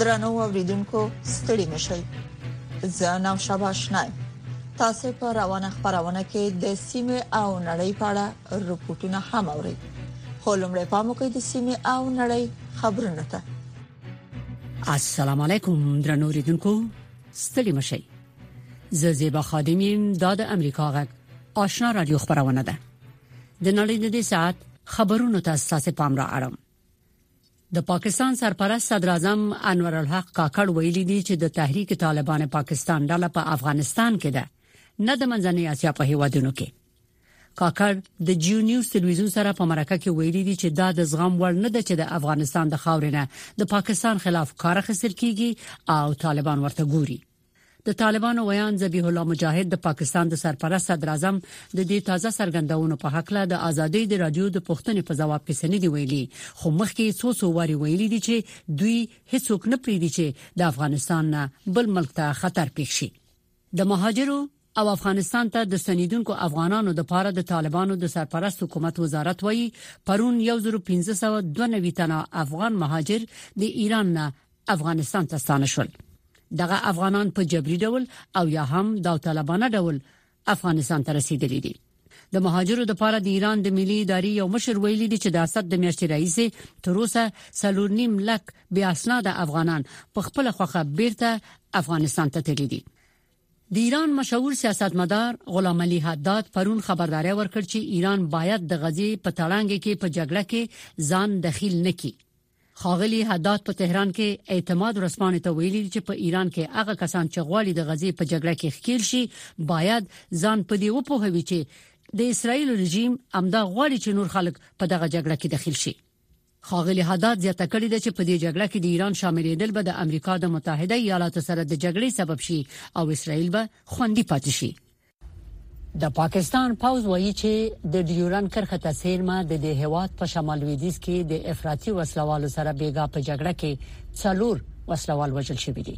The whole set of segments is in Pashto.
درنو اوریدونکو ستړي مشئ زه نام شابه آشناي تاسو په روانه خبرونه کې د سیمه او نړۍ په اړه رپورټونه هم اورئ خو لمړی پام وکړئ د سیمه او نړۍ خبرونه ته السلام علیکم درنو اوریدونکو ستړي مشئ زه زیبا خادمیم دا د امریکا غږ آشنا رادیو خبرونه ده د نړۍ د دې ساعت خبرونو ته اساسه پام را اړم د پاکستان سرپرست صدر اعظم انور الحق کاکړ ویلي دي چې د تحریک طالبان پاکستان ډله په افغانستان کې ده نه د منځنۍ اسیا په هیوادونو کې کاکړ د جیو نیوز ټلویزیون سره په مرکه کې ویلي دي چې دا د زغم وړ نه ده چې د افغانستان د خاورې نه د پاکستان خلاف کار اخیستل کیږي او طالبان ورته ګوري د طالبانو ویاند ذبیح الله مجاهد د پاکستان د سرپرست صدراعظم د دې تازه څرګندونو په حق له د ازادۍ د رادیو د پښتنې په جواب کې سندې ویلي خو مخکې څو څو واري ویلي دي چې دوی هیڅوک نه پریدي چې د افغانستان نه بل ملک ته خطر پېښ شي د مهاجرو او افغانستان ته د ستنیدونکو افغانانو د پاره د طالبانو د سرپرست حکومت وزارت وایي پرون 1592 تنه افغان مهاجر د ایران نه افغانستان ته ستانه شول دغه افغانان په جبري ډول او یا هم داوطلبانه ډول افغانستان ته رسیدلي دي د مهاجرو د پاره د ایران د ملي ادارې یو مشر ویلي دی چې د اسد د میاشتې رئیس تر اوسه سلور نیم لک بیا اسناد افغانان په خپل خوخه بیرته افغانستان ته تللي دي د ایران مشهور سیاستمدار غلام علي حداد پرون خبرداری ورکړ چې ایران باید د غزې په تړانګې کې په جګړه کې ځان دخیل نکړي خاغلی حداد په تهران کې اعتماد ورسپانې ته ویلي چې په ایران کې هغه کسان چې غواړي د غزې په جګړه کې ښکیل شي باید ځان په دې وپوهوي چې د اسرایل رژیم امدا غواړي چې نور خلک په دغه جګړه کې دخیل شي ښاغلي حداد زیاته کړې ده چې په دې جګړه کې د ایران شاملېدل به د امریکا د متحده ایالاتو سره د جګړې سبب شي او اسرائیل به خوندي پاتې شي. د پاکستان پوځ وایي چې د ډیورن کرښه ته څیرمه د دې هیواد په شمال لویدیځ کې د افراطي وسلوالو سره بیګا په جګړه کې څلور وسلوال وژل شوي دي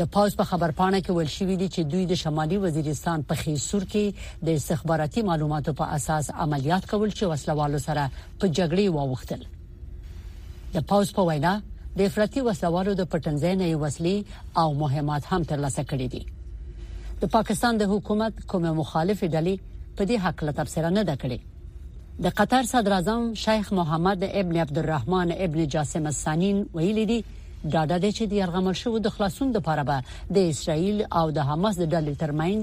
د پوځ په خبرپاڼه کې ویل شوی دی چې دوی د شمالي وزیرستان په خیسور کې د استخباراتي معلوماتو په اساس عملیات کول چې وسله والو سره په جګړې واوښتل د پوځ په وینا د افراطي وسله والو د پټنځای نه وسلې او مهمات هم ترلاسه کړي دي د پاکستان د حکومت کومه مخالفه ډلې په دې حق له تفسیر نه ده کړې د قطر صدر اعظم شیخ محمد ابن عبدالرحمن ابن جاسم الثانی ویلي دي دا د دې چې د یرغمل شو د خلاصون لپاره به د اسرایل او د حماس د ډلې ترمنځ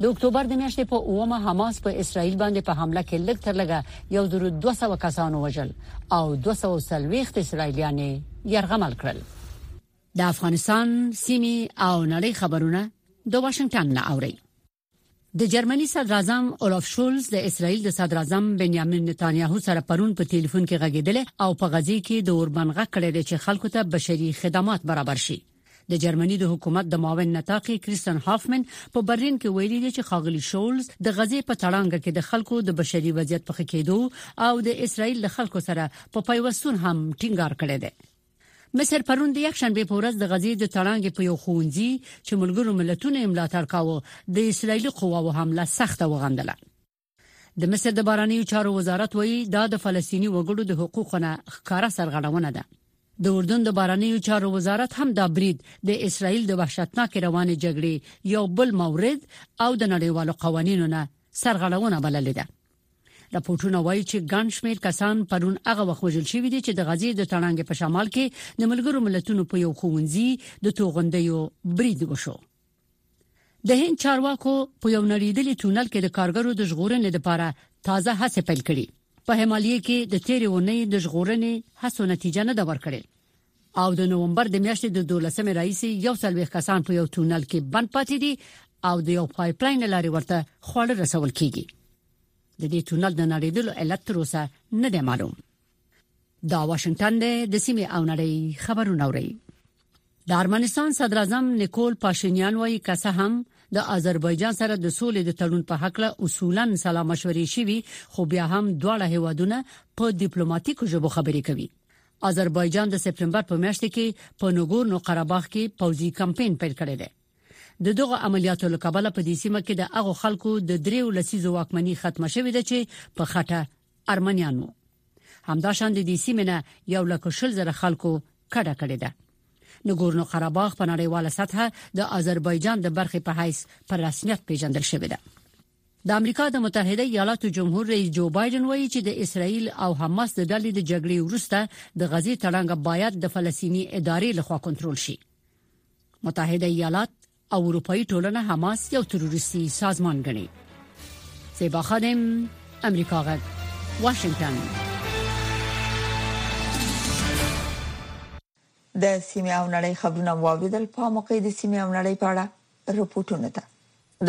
د اکتوبر د میاشتې په اومه حماس په اسرائیل باندې په حمله کې لږ تر لږه 1200 کسانو وژل او 240 اسرائیلیان یې يرغمل کړل د افغانستان سیمه او نړۍ خبرونه د واشنگټن نه اوري د جرمني صدر اعظم اولف شولز د اسرایل د صدر اعظم بنیامین نتانیاهو سره پرون په ټلیفون کې غږیدل او په غزي کې د اوربنغه کړې چې خلکو ته بشري خدمات برابر شي د جرمني د حکومت د معاون نطاقي کریستن هافمن په برلین کې ویلي دی چې خاغلی شولز د غزې په تړانګه کې د خلکو د بشري وضعیت په خکېدو او د اسرایل د خلکو سره په پیوستون هم ټینګار کړی دی مصر پرون د یک شنبه په ورځ د غزې د تړانګې په یو خونځي چې ملګرو ملتونو ملاتړ کاوه د اسرایلی قواو حمله سخته وغندله د مصر د بارانیو چارو وزارت وایي دا د فلسطینی وګړو د حقوقونو ښکارا سرغړونه ده د اردن د بارانیو چارو وزارت هم دا برید د اسرایل د وحشتناک روان جګړې یو بل مورد او د نړیوالو قوانینو نه سرغړونه بللې ده راپورټونه وایي چې ګڼ شمېر کسان پرون هغه وخت وژل شوی دي چې د غزې د تړانګې په شمال کې د ملګرو ملتونو په یو خوندزي د توغندیو برید وشو د هند چارواکو په یو نړیدلي تونل کې د کارګرو د ژغورنې لپاره تازه هڅې پیل کړې په همالیه کې د تیرې ونې د ژغورنې هڅو نتیجه نه ده ورکړې او د نوومبر د میاشتې د 12مې رئیس یو څلوي کسان په یو تونل کې بند پاتې دي او د یو پایپلاین لارې ورته خواړه رسول کیږي د دې تونل د نړیدلو علت تر اوسه نه دی معلوم دا واشنگټن دی د سیمې او نړۍ خبرونه اوري د ارمنستان صدر اعظم نیکول پاشینیان وایي که څه هم د آذربایجان سره د سولې د تړون په حق له اصولا سلا مشورې شوي خو بیا هم دواړه هیوادونه په ډیپلوماټیکو ژبو خبرې کوي آذربایجان د سپټمبر په میاشت کې په نوګورنو قرباغ کې پوځي کمپاین پیل کړی دی د دغه عملیاتو له کبله په دې سیمه کې د هغو خلکو د دریو لسیزو واکمنۍ ختمه شوې ده چې په خټه ارمنیان وو همداشان د دې سیمې نه یو لک شل زره خلکو کډه کړې ده نګورنو قرباغ په نړیواله سطح د آذربایجان د برخې په حیث پر رسمیت پیژندل شوې ده د امریکا د متحده ایالاتو جمهور رئیس جو بایدن وایي چې د اسرایل او حماس د ډلې د جګړې وروسته د غزې تړانګه باید د فلسطینی ادارې لخوا کنټرول شي متحده ایالات او اروپایي ټولنه حماس یو تروریستي سازمان ګڼي زیبا خادم امریکا غږ واشنگتن د سیمه او نړۍ خبرونه واوریدل په موقع د سیمه او نړۍ په اړه رپورټونه ده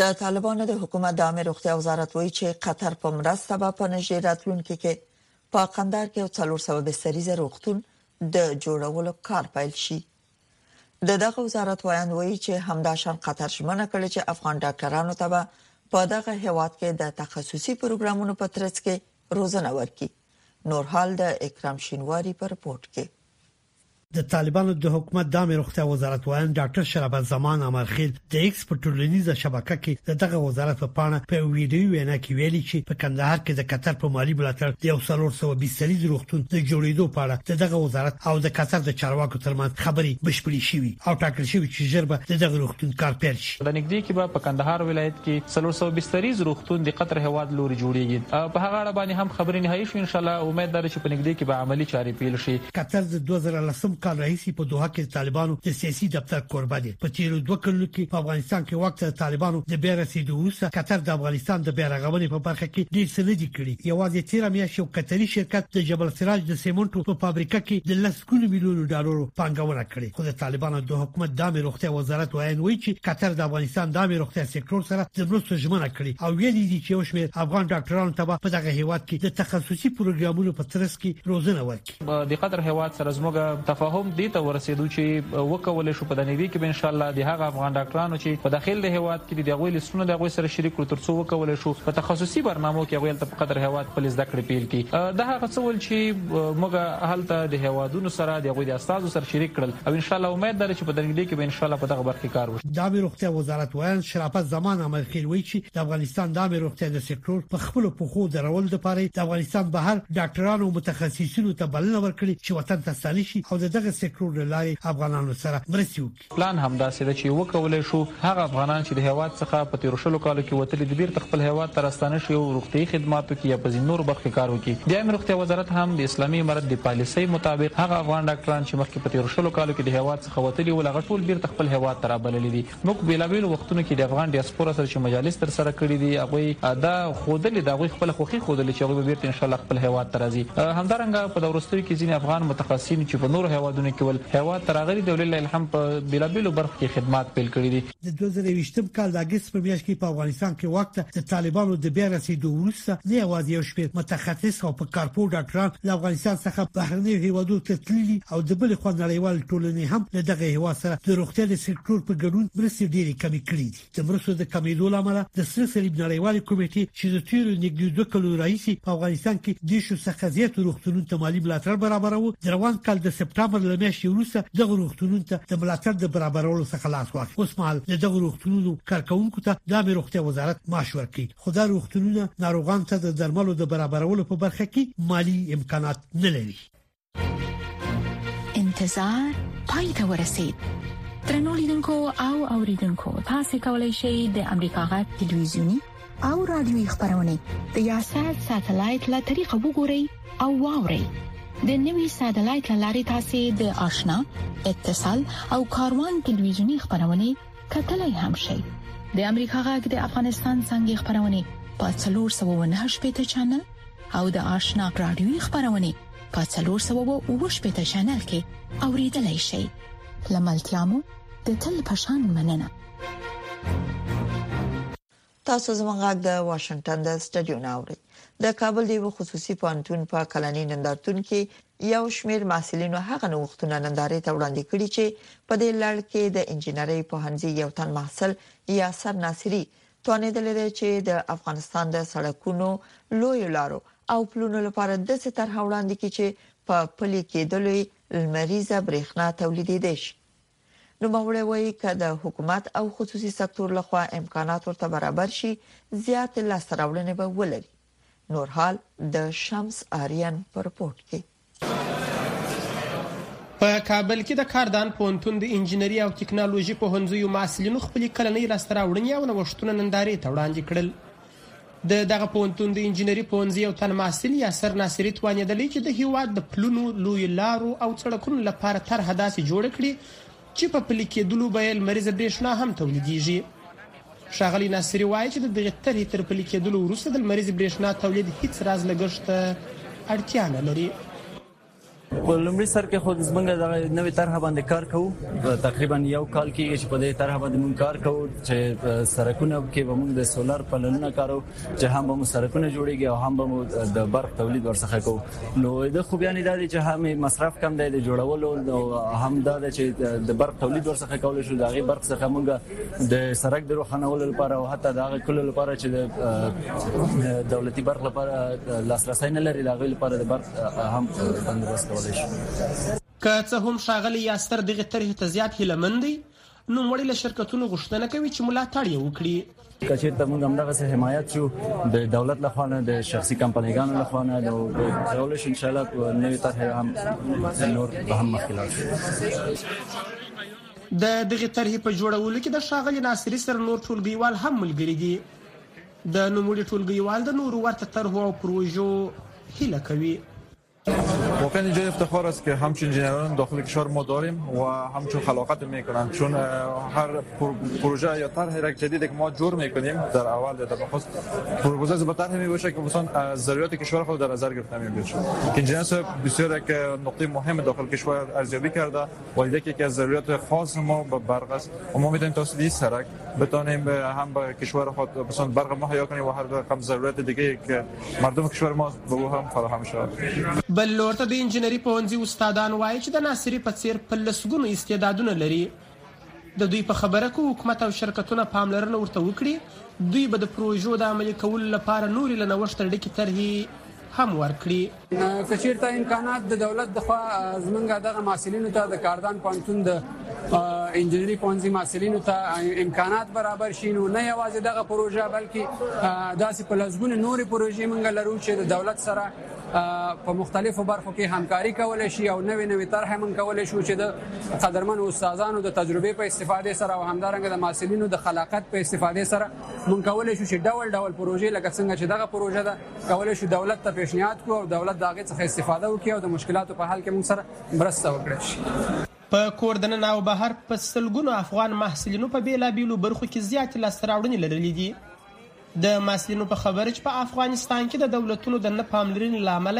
د طالبانو د حکومت د عامه روغتیا وزارت وایي چې قطر په مرسته به په نږدې راتلونکي کې په قندار کې 400 بستریزه روغتون د جوړولو کار پیل شي د دغه وزارت ویاند وایي چې همداشان قطر ژمنه کړې چې افغان ډاکټرانو ته به په دغه هیواد کې د تخصصي پروګرامونو په ترڅ کې روزنه ورکړي نور حال د اکرام شینواری پر رپورت کې د طالبانو د حکومت د امر روغتیا وزارت وایي ډاکټر شرابت زمان امرخیل د ایکس په ټولنیزه شبکه کې د دغه وزارت په پاڼه په ویډیوي وینا کې ویلي چې په کندهار کې د قطر په مالی ملاتړ د یو څلور سو بستري روغتون د جوړیدو په اړه د دغه وزارت او د قطر د چارواکو ترمنځ خبرې بشپړې شوې او ټاکل شوې چې ژر به د دغه روغتون کار پیل شي د نګدي کې به په کندهار ولایت کې څلور سو بستري روغتون د قطر هواد لوري جوړیږي په هغه اړه باندې هم خبرې نهایي شو ان شاء الله امید ده چې په نګدي کې به عملی چارې پیل شي قطر د 2010 کال راهیسې په دوحه کې طالبانو د سیاسي دفتر کوربه دی په تیرو دوه کلونو کې په افغانستان کې وخت طالبانو د بیا رسیدو وروسته قطر د افغانستان د بیا رغونې په برخه کې ډیر څه نه دي کړي یوازې تیر میاشت یو قطري شرکت د جبل سراج د سیمنټو په فابریکه کې د لسګونو میلیونو ډالرو پانګونه کړې خو د طالبانو د حکومت د امر روغتیا وزارت وایي وایي چې قطر د افغانستان د امر روغتیا سکتور سره د مرستو ژمنه کړې او ویلي دي چې یو شمېر افغان ډاکټرانو ته په دغه هیواد کې د تخصصي پروګرامونو په ترڅ کې روزنه ورکړي په د قطر هیواد سره زموږ تفاهم دې ته ورسېدو چې وکولای شو په د نوي کې به ان شاء الله د هغه افغان ډاکټرانو چې په داخل د هیواد کې د هغوی لیستونه د هغوی سره شریک کړو ترڅو وکولای شو په تخصصي برنامو کې هغوی په قطر هیواد خپل زده کړې پیل کړي دا هغه څه ول چې موږ هلته د هیوادونو سره د هغوی د استادو سره شریک کړل او ان شاء الله امید لري چې په د نوي کې به ان شاء الله په دغه برخه کار وشي د روغتیا وزارت ویاند شرافت زمان امرخیل وایي چې د افغانستان د روغتیا د سکتور خپل پخو درول لپاره د افغانستان بهر ډاکټرانو او متخصصینو ته بلنه ورکړي چې وطن ته ستانه شي او د دغه سکټور له لارې افغانانو سره مرستې وکړي. پلان همداسې ده چې وکولای شو هغه افغانان چې د هېواد څخه په تېرو شلو کالو کې وتلي دي بېرته خپل هېواد ته راستانه شي او روغتیايي خدماتو کې یا په ځینو نورو برخو کې کار وکړي. د عامې روغتیا وزارت هم د اسلامي امارت د پالیسۍ مطابق هغه افغان ډاکټران چې مخکې په تېرو شلو کالو کې د هېواد څخه وتلي ول هغه ټول بېرته خپل هېواد ته رابللي دي. موږ په بېلابېلو وختونو کې د افغان ډیاسپورا سره چې مجالس تر سره کړي دي، هغوی دا ښودلې، د هغوی خپله خوښي ښودلې چې هغوی به بېرته انشاالله خپل هېواد ته راځي. همدارنګه په دا وروستیو کې ځینې افغان متخصصین چې په نورو هېوادونو کې ول، هېواد ته راغلي دي او لله الحمد په بېلابېلو برخو کې خدمات پیل کړي دي. د دوه زره یوویشتم کال د اګست په میاشت کې په افغانستان کې واک ته د طالبانو د بیا رسېدو وروسته نه یوازې یو شمېر متخصص او په کارپوه ډاکټران له افغانستان څخه بهرنیو هېوادو ته تللي او د بلې خوا نړیوالې ټولنې هم له دغه هېواد سره د روغتیا د سکټور په ګډون مرستې ډېرې کمې کړې دي. د مرستو د کمېدو له امله د سره صلیب نړیوالې کمېټې چې د تېرو نږدې دوه کلونو راهیسې په افغانستان کې دېرشو څخه زیاتو روغتونونو ته مالي ملاتړ برابراوه، د روان کال د سپټامبر له میاشتې وروسته دغو روغتونونو ته د ملاتړ د برابرولو څخه لاس واخیست. اوسمهال د دغو روغتونونو کارکوونکو ته د عامې روغتیا وزارت معاش ورکوي، خو دا روغتونونه ناروغانو ته د درملو د برابرولو په برخه کې مالي امکانات نه لري. انتظار پای ته ورسید ترنو لیدونکو او اوریدونکو تاسو کولی شئ د امریکا غا ټلویزیونی او رادیوي خبرونه د یاشات ساتلایت له طریقو وګورئ او واورئ د نوي ساتلایت لارې تاسو د آشنا اتصال او کاروان ټلویزیونی خبرونه کتلای هم شئ د امریکا غږ د افغانستان څنګه خبرونه په 398 چینل او د آشنا رادیوي خبرونه په 318 چینل کې اوریدلای شئ لملتيامو د تل پشان مننه تاسو زمونږ د واشنگټن د سټډیو ناوړي د کابل دی خصوصي پانتون په کلنۍ نندارتون کې یو شمیر محصلینو هغه نوښتونه نندارې ته وړاندې کړي چې په دې لړ کې د انجنیري پوهنځي یو تن محصل یاسر ناصری توانیدلی دی چې د افغانستان د سړکونو، لویو لارو او پلونو لپاره داسې طرحه وړاندې کړي چې په پلي کېدلو یې لمریزه برېښنا تولیدېدای شي. نوموړی وایي، که د حکومت او خصوصي سکتور لخوا امکانات ورته برابر شي، زیاتې لاسته راوړنې به ولري. نور حال د شمس آرین په رپورټ کې. په کابل کې د کاردان پوهنتون د انجنیري او تکنالوژي پوهنځیو محصلینو خپلې کلنۍ لاسته راوړنې او نوښتونه نندارې ته وړاندې کړل د دغه پوهنتون د انجنیري پوهنځي یو تن محصل یاسر ناصري توانېدلی چې د هیواد د پلونو لوی لارو او سړکونو لپاره طرحه داسې جوړه کړي چې په پلي کېدلو به یې لمریزه برېښنا هم تولیدېږي. ښاغلی ناصري وايي چې د دغې طرحې تر پلي کېدلو وروسته د لمریزې برېښنا تولید هېڅ راز لګښت ته اړتیا نه لري. په لومړي سر کې خو زمونږ دغه نوې طرحه باندې کار کوو تقریبا یو کال کېږي چې په دې طرحه باندې مونږ کار کوو چې سرکونه کې به مونږ د سولر پلنونه کارو چې هم به مو سرکونه جوړیږي او هم به مو د برق تولید ورڅخه کو نو د خوبیانې دا دي چې هم مصرف کم دی د جوړولو او هم دا چې د برق تولید ورڅخه کول شو دا غي برق څخه موږ د سرک د روښانولو لپاره او حتی دا غي کولو لپاره چې د دولتي برق لپاره لاسرسي نه لري دا غي لپاره د برق هم بندوبست کولای شي که څه هم شاغلی یاستر دغه طرح ته زیات هیله مند دی نوموړی له شرکتونو غوښتنه کوي چې ملاتړ یې وکړي. که چېرته موږ همدغسې حمایت شو د دولت لخوا نه د شخصي کمپنیګانو لخوا نه نو کولی شو انشاءالله په نوې طرحې هم نور به هم مخکې لاړ شو د دغه طرحې په جوړولو کې د ښاغلي ناصري سره نور ټولګیوال هم ملګري دي د نوموړي ټولګیوال د نورو ورته طرحو او پروژو هیله کوي واقعا اینجا افتخار است که همچون انجینران داخل کشور ما داریم و همچون خلاقت میکنند چون هر پروژه یا طرح یک جدید که ما جور میکنیم در اول در نخست پروژه از طرح می باشه که مثلا ضرورت کشور خود در نظر گرفته می باشه انجینر صاحب بسیار یک نقطه مهم داخل کشور ارزیابی کرده و یکی که ضرورت خاص ما به برق است و ما میتونیم تا سرک بتوانیم به هم به کشور خود بسند برق مهیا کنیم و هر رقم ضرورت دیگه که مردم کشور ما به او هم فراهم شود بل لور ته د انجنیری پوهنځي استادان وایي چې د ناصری په څیر په لسګونو استعدادونه لري د دوی په خبره که حکومت او شرکتونه پاملرنه ورته وکړي دوی به د پروژو د عملي کولو لپاره نورې له نوښت ډکې طرحې هم ورکړي که چیرته امکانات د دولت د خوا زمونږ دغه محصلینو ته د کاردان پانتون د انجنیری پونځي محصلینو ته امکانات برابر شي نو نه یوازې دغه پروژه بلکې داسې په لزګونه نورې پروژې مونږ لرو چې د دولت سره په مختلفو برخو کې همکاري کولای شي او نوې نوې طرحې مونږ کولای شو چې د قدرمن استادانو د تجربې په استفادې سره او همدارنګه د محصلینو د خلاقت په استفادې سره مونږ کولای شو چې ډول ډول پروژې لکه څنګه چې دغه پروژه ده کولای شو دولت ته پیشنهاد کو او دولت داغه څخه استفاده وکړي او د مشکلاتو په حل کې موږ سره مرسته وکړي شي په کور دننه او بهر په سلګونو افغان محصلینو په بیلابیلو برخو کې زیاتې لاسته راوړنې لرلې دي د محصلینو په خبره چې په افغانستان کې د دولتونو د نه پاملرنې لامل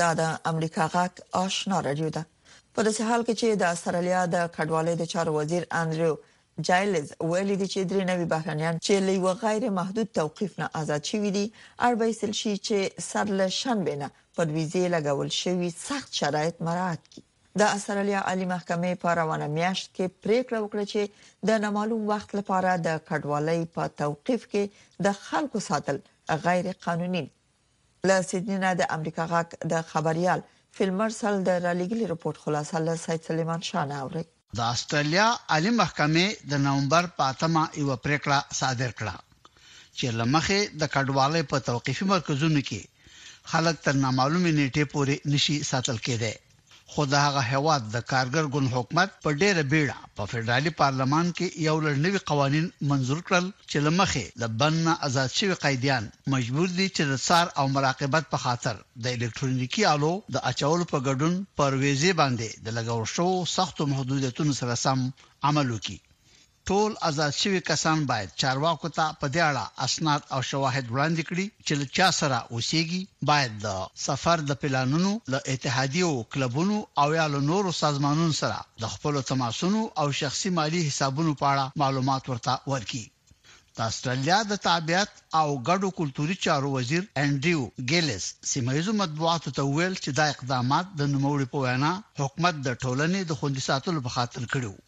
دا د امریکا غږ آشنا رادیو ده په داسې حال کې چې د استرالیا د کډوالۍ د چارو وزیر انډریو جایلز ویلي دي چې درې نوي بهرنیان چې له یو غیر محدود توقيف نه آزاد شوي دي اربع سل شي چې سر له شنبه نه پر ویزه لګول شوی سخت شرایط مراعات کړي د استرالیا عالی محکمې په روانه میاشت کې پریکړه وکړه چې د نامعلوم وخت لپاره د کډوالۍ په توقيف کې د خلکو ساتل غیر قانوني له سیدني نه د امریکا غږ د خبریال فیل مرسل د رالیږلي رپورټ خلاصه له سید سلیمان شاه نه اورئ. د اسټرالیا عالي محکمې د نومبر په اتمه یوه پرېکړه صادر کړه چې له مخې د کډوالۍ په توقیفي مرکزونو کې خلک تر نامعلومې نېټې پورې نشي ساتل کېدای. خو د هغه هېواد د کارګر ګوند حکومت په ډېره بېړه په فدرالي پارلمان کې یو لړ نوي قوانین منظور کړل چې له مخې د بند نه ازاد شوي قیدیان مجبور دي چې د څار او مراقبت په خاطر د الکترونیکي آلو د اچولو په ګډون پر ویزې باندې د لګول شوو سختو محدودیتونو سره سم عمل وکړي. ټول ازاد شوي کسان باید چارواکو ته په دې اړه اسناد او شواهد وړاندې کړي چې له چا سره اوسېږي، باید د سفر د پلانونو، له اتحادیو، کلبونو او یا له نورو سازمانونو سره د خپلو تماسونو او شخصي مالي حسابونو په اړه معلومات ورته ورکړي. د اسټرالیا د تابعیت او ګډو کلتوري چارو وزیر انډریو ګیلس سیمه ییزو مطبوعاتو ته وویل چې دا اقدامات د نوموړي په وینا حکومت د ټولنې د خوندي ساتلو په خاطر کړي وو.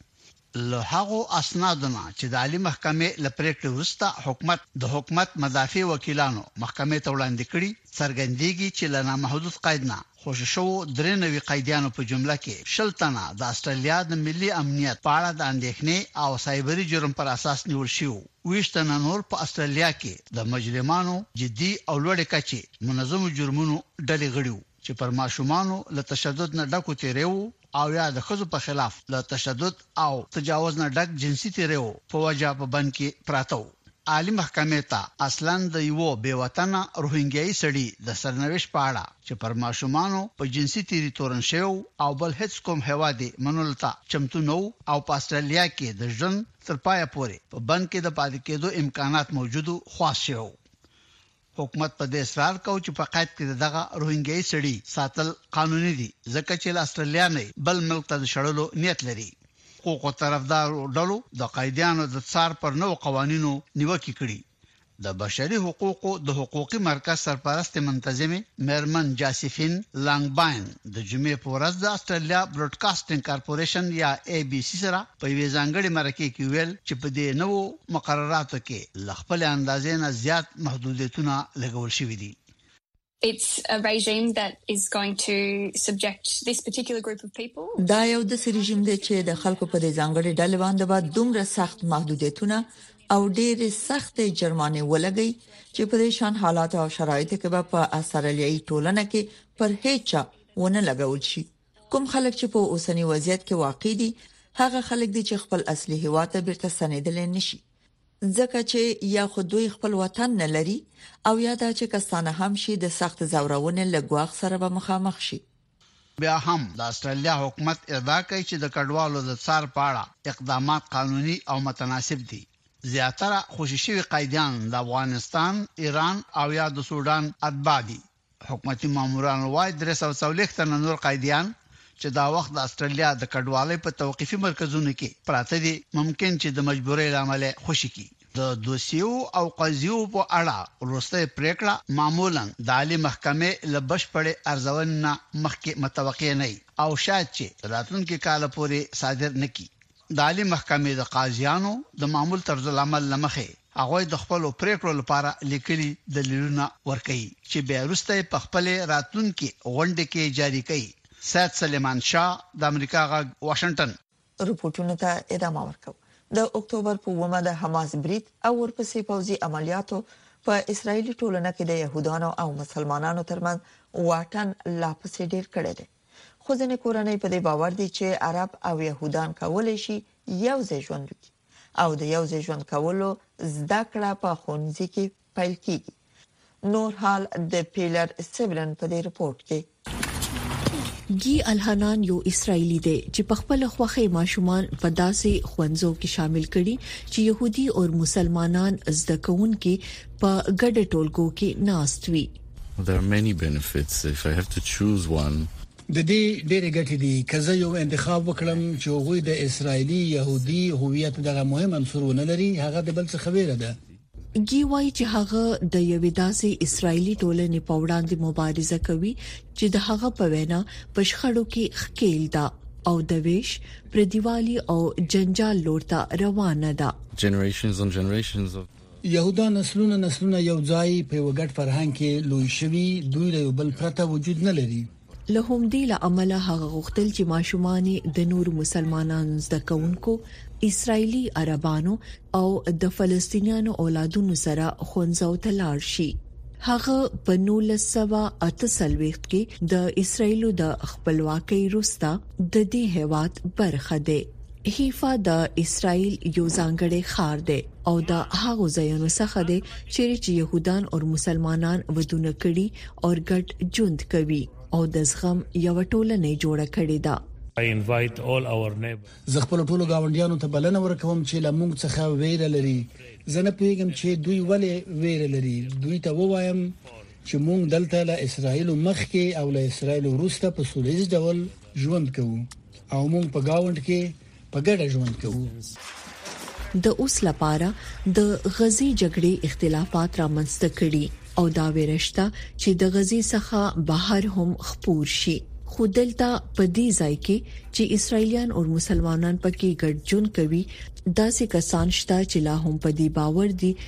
له هغو اسنادو نه چې د عالي محکمې له پرېکړې وروسته حکومت د حکومت مدافع وکیلانو محکمې ته وړاندې کړي، څرګندېږي چې له نامحدود قید نه خوشې شوو درې نوي قیدیانو په جمله کې شل تنه د اسټرالیا د ملي امنیت په اړه د اندېښنې او سایبري جرم پر اساس نیول شوي وو، ویشت تنه نور په اسټرالیا کې د مجرمانو جدي او لوړې کچې منظمو جرمونو ډلې غړي وو. چې پر ماشومانو له تشدد نه ډکو تېریو او یا د ښځو په خلاف له تشدد او تجاوز نه ډک جنسي تېریو په وجه په بند کې پراته وو. عالي محکمې ته اصلاً د یوه بې وطنه روهینګیايي سړي د سرنوشت په اړه چې پر ماشومانو په جنسي تېري تورن شوی و او بل هېڅ کوم هېواد یې منلو ته چمتو نه و او په اسټرالیا کې د ژوند تر پایه پورې په بند کې د پاتې کېدو امکانات موجود و، خواست شوی و. حکومت په دې اصرار کاوه چې په قید کې د دغه روهینګیايي سړي ساتل قانوني دي، ځکه چې له اسټرالیا نه یې بل ملک ته د شړلو نیت لري. حقوقو طرفدارو ډلو د قیدیانو د څار پر نوو قوانینو نیوکې کړي. د بشري حقوقو د حقوقي مرکز سرپرستې منتظمې مېرمن جاسیفین لانګباین د جمعې په ورځ د اسټرالیا بروډکاسټنګ کارپورېشن یا اې بي سي سره په یوې ځانګړې مرکې کې وویل چې په دې نوو مقرراتو کې له خپلې اندازې نه زیات محدودیتونه لګول شوي دي. دا یو داسې رژیم دی چې د خلکو په دې ځانګړې ډلې باندې به دومره سخت محدودیتونه او ډېرې سختې جرمانې ولګوي چې په دې شان حالاتو او شرایطو کې به په استرالیايي ټولنه کې پر هیچا ونه لګول شي. کوم خلک چې په اوسنی وضعیت کې واقع دي هغه خلک دي چې خپل اصلي هوا ته بیرته سنیدل نشي ځکه چې یا خو دوی خپل وطن نه لري او یا دا چې کسانه هم شي د سخت زورونه لګواخ سره به مخامخ شي بیا هم د استرالیا حکومت ادعا کوي چې د کډوالو د څار په اړه اقدامات قانوني او متناسب دي زیاتره خوشی شوی قیدیان د افغانستان، ایران او یا د سودان اتباع دي حکومتي ماموران وايي 340 تنه نور قیدیان چې دا وخت د استرالیا د کډوالۍ په توقیفي مرکزونو کې پراته دي ممکن چې د مجبورۍ لامل خوشي کی د دوسیو او قضیو په اړه وروستۍ پریکړه معمولا د عالی محکمې له بشپړې ارزونې نه مخکې متوقع نه او شاید چې راتلونکي کال پورې صادر نکړي د عالی محکمې د قاضیانو د معمول طرز العمل لمخې هغوی د خپلو پرېکړو لپاره لیکلي دلیلونه ورکوي چې بیا وروسته یې په خپلې راتلونکې غونډې کې جاري کوي. سید سلیمان شاه، د امریکا غږ، واشنګټن. رپوټونو ته ادامه ورکوو. د اکتوبر په اوومه د حماس برید او ورپسې پوځي عملیاتو په اسراییلي ټولنه کې د یهودانو او مسلمانانو ترمنځ واټن لا پسې ډېر کړی دی. خو ځینې کورنۍ په دې باور دي چې عرب او یهودان کولی شي یو ځای ژوند وکړي. او د یو ځای ژوند کولو زده کړه په ښوونځي کې پیل کیږي نور حال د پیلر سیورن په دې رپورت کې ګي الحنان یو اسرایلی دی چې په خپل خوخه ماشومان په داسې خوندزو کې شامل کړي چې يهودي او مسلمانان زده کوونکي په ګډه ټولګو کې ناست وي There are many benefits if I have to choose one د دې ډېرې ګټې دي، که زه يو انتخاب وکړم چې هغوی د اسرائيلي، يهودي، هويت دغه مهم عنصر ونه لري، هغه د بل څخه وېره ده. ګي وايي چې هغه د يوې داسې اسرائيلي ټولنې په وړاندې مبارزه کوي چې د هغه په وينا په شخړو کې ښکېل ده او د وېش، پرديوالي او جنجال لور ته روانه ده. یهودا نسلونه نسلونه یو ځای په یو ګډ فرهنګ کې لوی شوي، دوی له یو بل پرته وجود نه لري. له همدې له امله هغه غوښتل چې ماشومان یې د نورو مسلمانانو زده کوونکو، اسراییلي عربانو او د فلسطینیانو اولادونو سره ښوونځیو ته لاړ شي. هغه په نولس سوه او اته څلوېښت کې د اسراییل د خپلواکۍ وروسته د دې هېواد برخه دی. حیفا د اسرائیل یو ځانګړی ښار دی او د هغو ځایونو څخه دی چې چې يهودان او مسلمانان ودونه کړي او ګډ ژوند کوي او د زغم یو ټولنه جوړه کړې ده زه خپل ټولو گاونډیانو ته بلنه ورکوم چې له موږ څخه ویره لري زه نه پوهیږم چې دوی ولې ویره لري دوی ته ووایم چې موږ دلته له اسرایل مخکې او له اسرایل وروسته په سولېز ډول ژوند کوو او موږ په گاوند کې په ګډه ژوند کوو د اوس لپاره د غزي جګړې اختلافات رامنځته کړي او دا ورشته چې د غزي څخه بهر هم خپور شي خو دلته په دې ځای کې چې اسرایلیان او مسلمانان پکې ګډ ژوند کوي داسې کسان شته چې لا هم په دې باور دي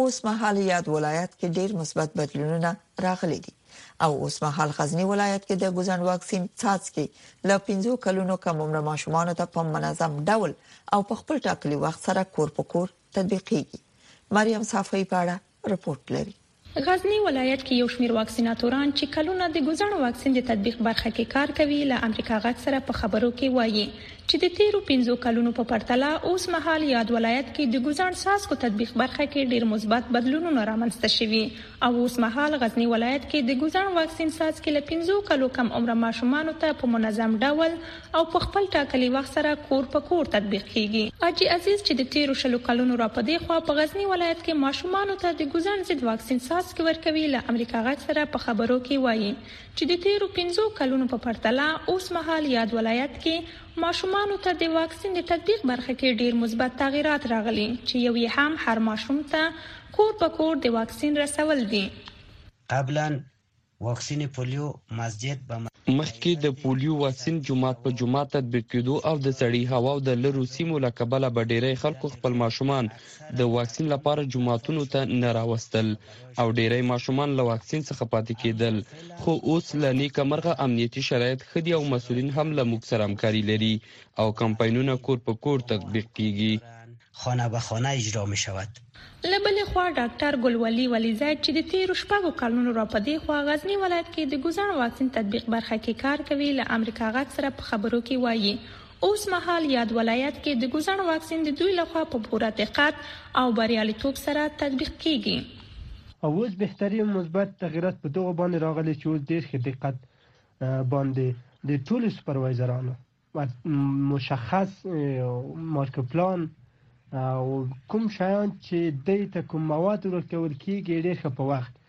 اوس مهال یاد ولایت کې ډیر مثبت بدلونونه راغلي دي او اوس مهال غزنی ولایت کې د ګوزڼ واکسین څاڅکي له 15 کلونو کم عمر ماشومان ته په منظم ډول او په خپل ټاکلي وخت سره کور په کور تطبیقيږي مریم صافی په اړه رپورت لري غزنی ولایت کې یو شمیر واکسیناتوران چې کلونه د ګوزڼ واکسین د تطبیق برخه کې کار کوي له امریکا غږ سره په خبرو کې وایي چې د تېرو پنځو کلونو په پرتله اوس مهال یاد ولایت کې د ګوزڼ څاڅکو تطبیق برخه کې ډېر مثبت بدلونونه رامنځته شوي او اوس مهال غزني ولایت کې د ګوزڼ واکسین څاڅکي له پنځو کلو کم عمره ماشومانو ته په منظم ډول او په خپل ټاکلي وخت سره کور په کور تطبیق کېږي. حاجي عزیز چې د تېرو شلو کلونو را په دې خوا په غزني ولایت کې ماشومانو ته د ګوزڼ ضد واکسین څاڅکي ورکوي، له امریکا غږ سره په خبرو کې وايي، چې د تېرو پنځو کلونو په پرتله اوس مهال یاد ولایت کې ماشومانو ته د واکسین د تطبیق برخه کې ډېر مثبت تغیرات راغلي چې یو یې هم هر ماشوم ته کور په کور د واکسین رسول دي. قبلا واکسین پولیو مسجد به. مخکې د پولیو واکسین جومات په جومات تطبیق کېدو او د سړې هوا او د لرو سیمو له کبله به ډېری خلکو خپل ماشومان د واکسین لپاره جوماتونو ته نه راوستل. او ډیری ماشومان له واکسین څخه پاتې کیدل خو اوس له نیکه مرغه امنیتي شرایط ښه دي او مسؤلین هم له موږ سره همکاري لري او کمپاینونه کور په کور تطبیق کیږي خانه به خانه اجرا می شود له بلې خوا ډاکټر ګل ولي ولیزی چې د تیرو شپږو کلونو را په دې خوا غزني ولایت کې د ګوزڼ واکسین تطبیق برخه کې کار کوي له امریکا غږ سره په خبرو کې وایي اوس مهال یاد ولایت کې د ګوزڼ واکسین د دوی لخوا په پوره دقت او بریالیتوب سره تطبیق کیږي. او اوس بهتري او مثبت تغیرات په دغو باندې راغلي چې اوس ډیر ښه دقت باندې د ټولو سپروایزرانو مشخص مارکر پلان او کوم شیان چې دوی ته کوم مواد ورکول کیږي ډیر ښه په وخت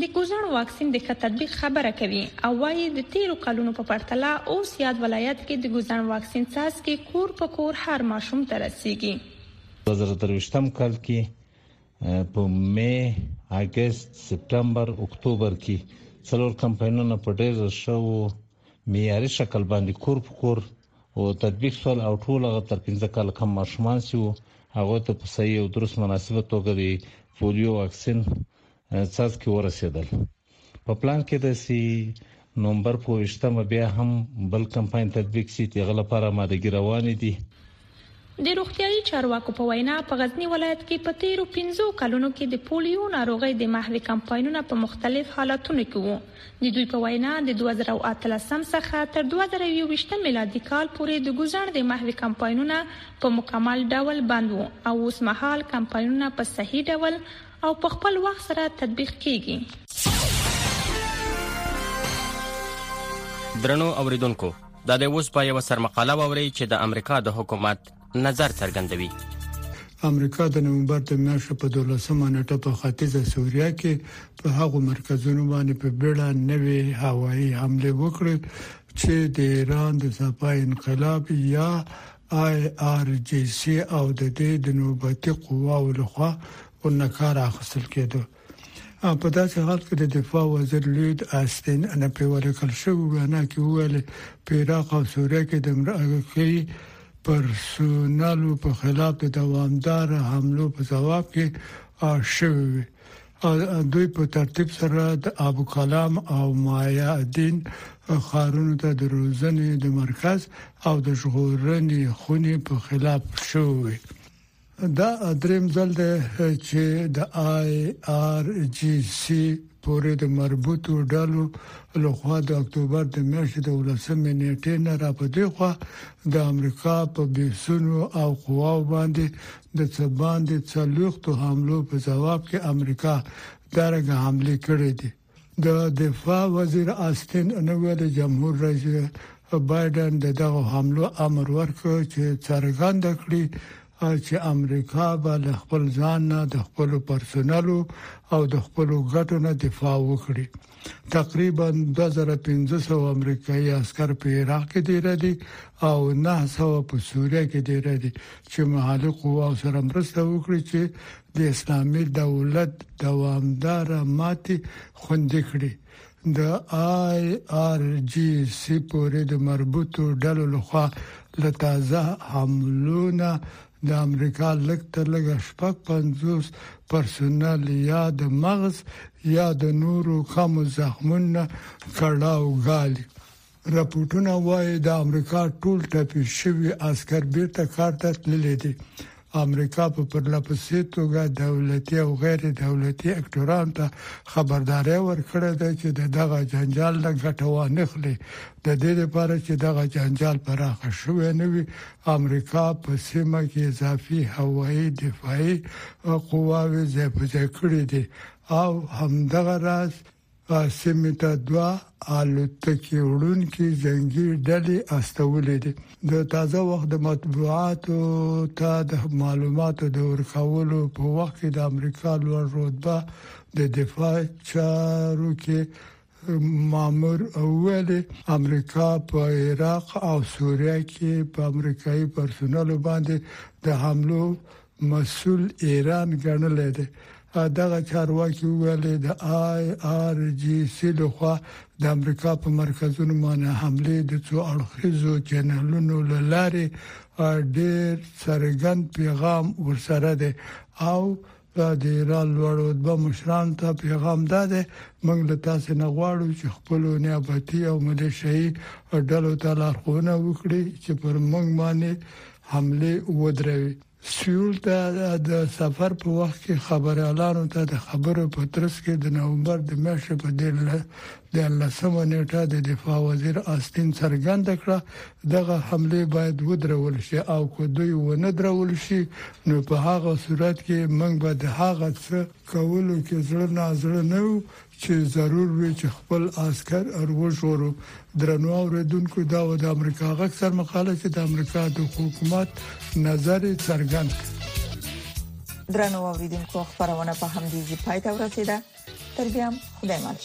د کوزڼ واکسین د ښه تطبیق خبره کوي او وايي، د تېرو کلونو په پرتله اوس یاد ولایت کې د کوزڼ واکسین څاڅکي کور په کور هر ماشوم ته رسېږي. دوه زره درویشتم کال کې په مې، اګست، سپټمبر، اکتوبر کې څلور کمپاینونه په ډېر ښه او معیاري شکل باندې کور په کور تطبیق شول او ټول هغه تر پنځه کاله کم ماشومان چې وو هغوی ته په صحیح او درست مناسبه توګه د پولیو واکسین څاڅکي ورسېدل په پلان کې ده سي نومبر په ویشته مه بیا هم بل کمپاین تطبیق سي تیغه لپاره مادګي روانې دي. د روغتیايي چارواکو په وینا، په غزني ولایت کې په تېرو پنځو کلونو کې د پولیو ناروغۍ د محوې کمپاینونه په مختلف حالاتونو کې وو. د دوی په وینا، د دوه زره او اتلسم څخه تر دوه زره او یوویشت میلادي کال پورې د ګوزڼ د محوې کمپاینونه په مکمل ډول بند وو او اوس مهال کمپاینونه په صحیح ډول او په خپل وخت سره تطبیق کیږي. درنو اوریدونکو دا د اوس په یو سرمقاله ووري چې د امریکا د حکومت نظر څرګندوي امریکا د نومبر د میاشتې په 12مه نیټه په ختیځه سوریا کې په هغو مرکزونو باندې په بیړه نوې هوایي حمله وکړه چې د ایران د صفای انقلاب یا آی ار جی سي او د دې د نوبتي قواو لخوا ورنه کار اخیستل کېدو په داسې حال کې د دفاع وزیر لوید استین ان په ورکل شوی وینا کې وویل په عراق او سوریه کې د مرکه پرسونل په خلاف د دوامدار حملو په جواب کې شوی دوی په ترتیب سره د ابو کلام او مایا الدین خارونو ته د روزنې د مرکز او د ژغورنې خونې په خلاف شوې دا دریم ځل دی چې د آی آر جی سی پورې د مربوطو ډلو لخوا د اکتوبر د میاشتې د 18 نیټې نه را پدې خو د امریکا په بیسونو او قواو باندې د څه باندې څلوېښتو حملو په ځواب کې امریکا دا رنګه حملې کړې دي. د دفاع وزیر آستین نو ویلي، جمهور رئیس بایډن د دغو حملو امر ورکړ چې څرګنده کړي چې امریکا به له خپل ځان نه، د خپلو پرسونلو او د خپلو ګټو نه دفاع وکړي. تقریبا 2500 امریکایي عسكر په عراق کې دیر دي او 900 په سوریه کې دیر دي چې محلي قوا سره مرسته وکړي چې د اسلامي دولت دوامدار ماتي خوندې کړي د آی آر جی سی پورې د مربوطو ډلو لخوا لتازه حملونه د امریکا لږ تر لږه شپږ پنځوس پرسونل یا د مغز یا د نورو کمو زخمونو کړاو ګالي. رپورټونه وایي د امریکا ټول ټپي شوي عسکر بیرته کار ته تللي دي. امریکا په پرلپسې توګه دولتي او غیر دولتي اکټوران ته خبرداري ورکړې ده چې د دغه جنجال نه ګټه وانخلي د دې لپاره چې دغه جنجال پراخ شوی نه وي امریکا په سیمه کې اضافي هوایي دفاعي قواوې ځای په ځای کړې دي او همدغه راز سیمه ته دوا الوتکې وړونکي جنگي ډلې استولې دي د تازه وخت د مطبوعاتو ته د معلوماتو د ورکولو په وخت کې د امریکا لوړ رتبه د دفاع چارو کې مامور وویل امریکا په عراق او سوریه کې په امریکایي پرسونل باندې د حملو مسول ایران ګڼل دي دغه چارواکي وویل د آی آر جی سی لخوا د امریکا په مرکزونو باندې حمله د څو اړخیزو چینلونو لارې ډېر څرګند پیغام ورسره دی او دا د ایران لوړ رتبه مشرانو ته پیغام دا دی، موږ له تاسو نه غواړو چې خپل نیابتي او ملیشیايي ډلو ته لارښوونه وکړي چې پر موږ باندې حمله ودروي. سیول ته د سفر په وخت کې خبریالانو ته د خبرو په ترڅ کې د نومبر د میاشتې په د لسمه نیټه د دفاع وزیر آستین څرګند کړه دغه حمله باید ودرول شي او کو دوی و نه درول شي نو په هغه صورت کې موږ به د هغه څه کولو کې زړه نازړه نه و چې ضرور وي چې خپل عسكر اروژورو درنو اوریدونکو دا و د امریکا غږ سر مقاله چې د امریکا د حکومت نظر څرګند کړ درنو اوریدونکو خبرونه په همدې ځای پای ته ورسیده تر بیا خدای ماچ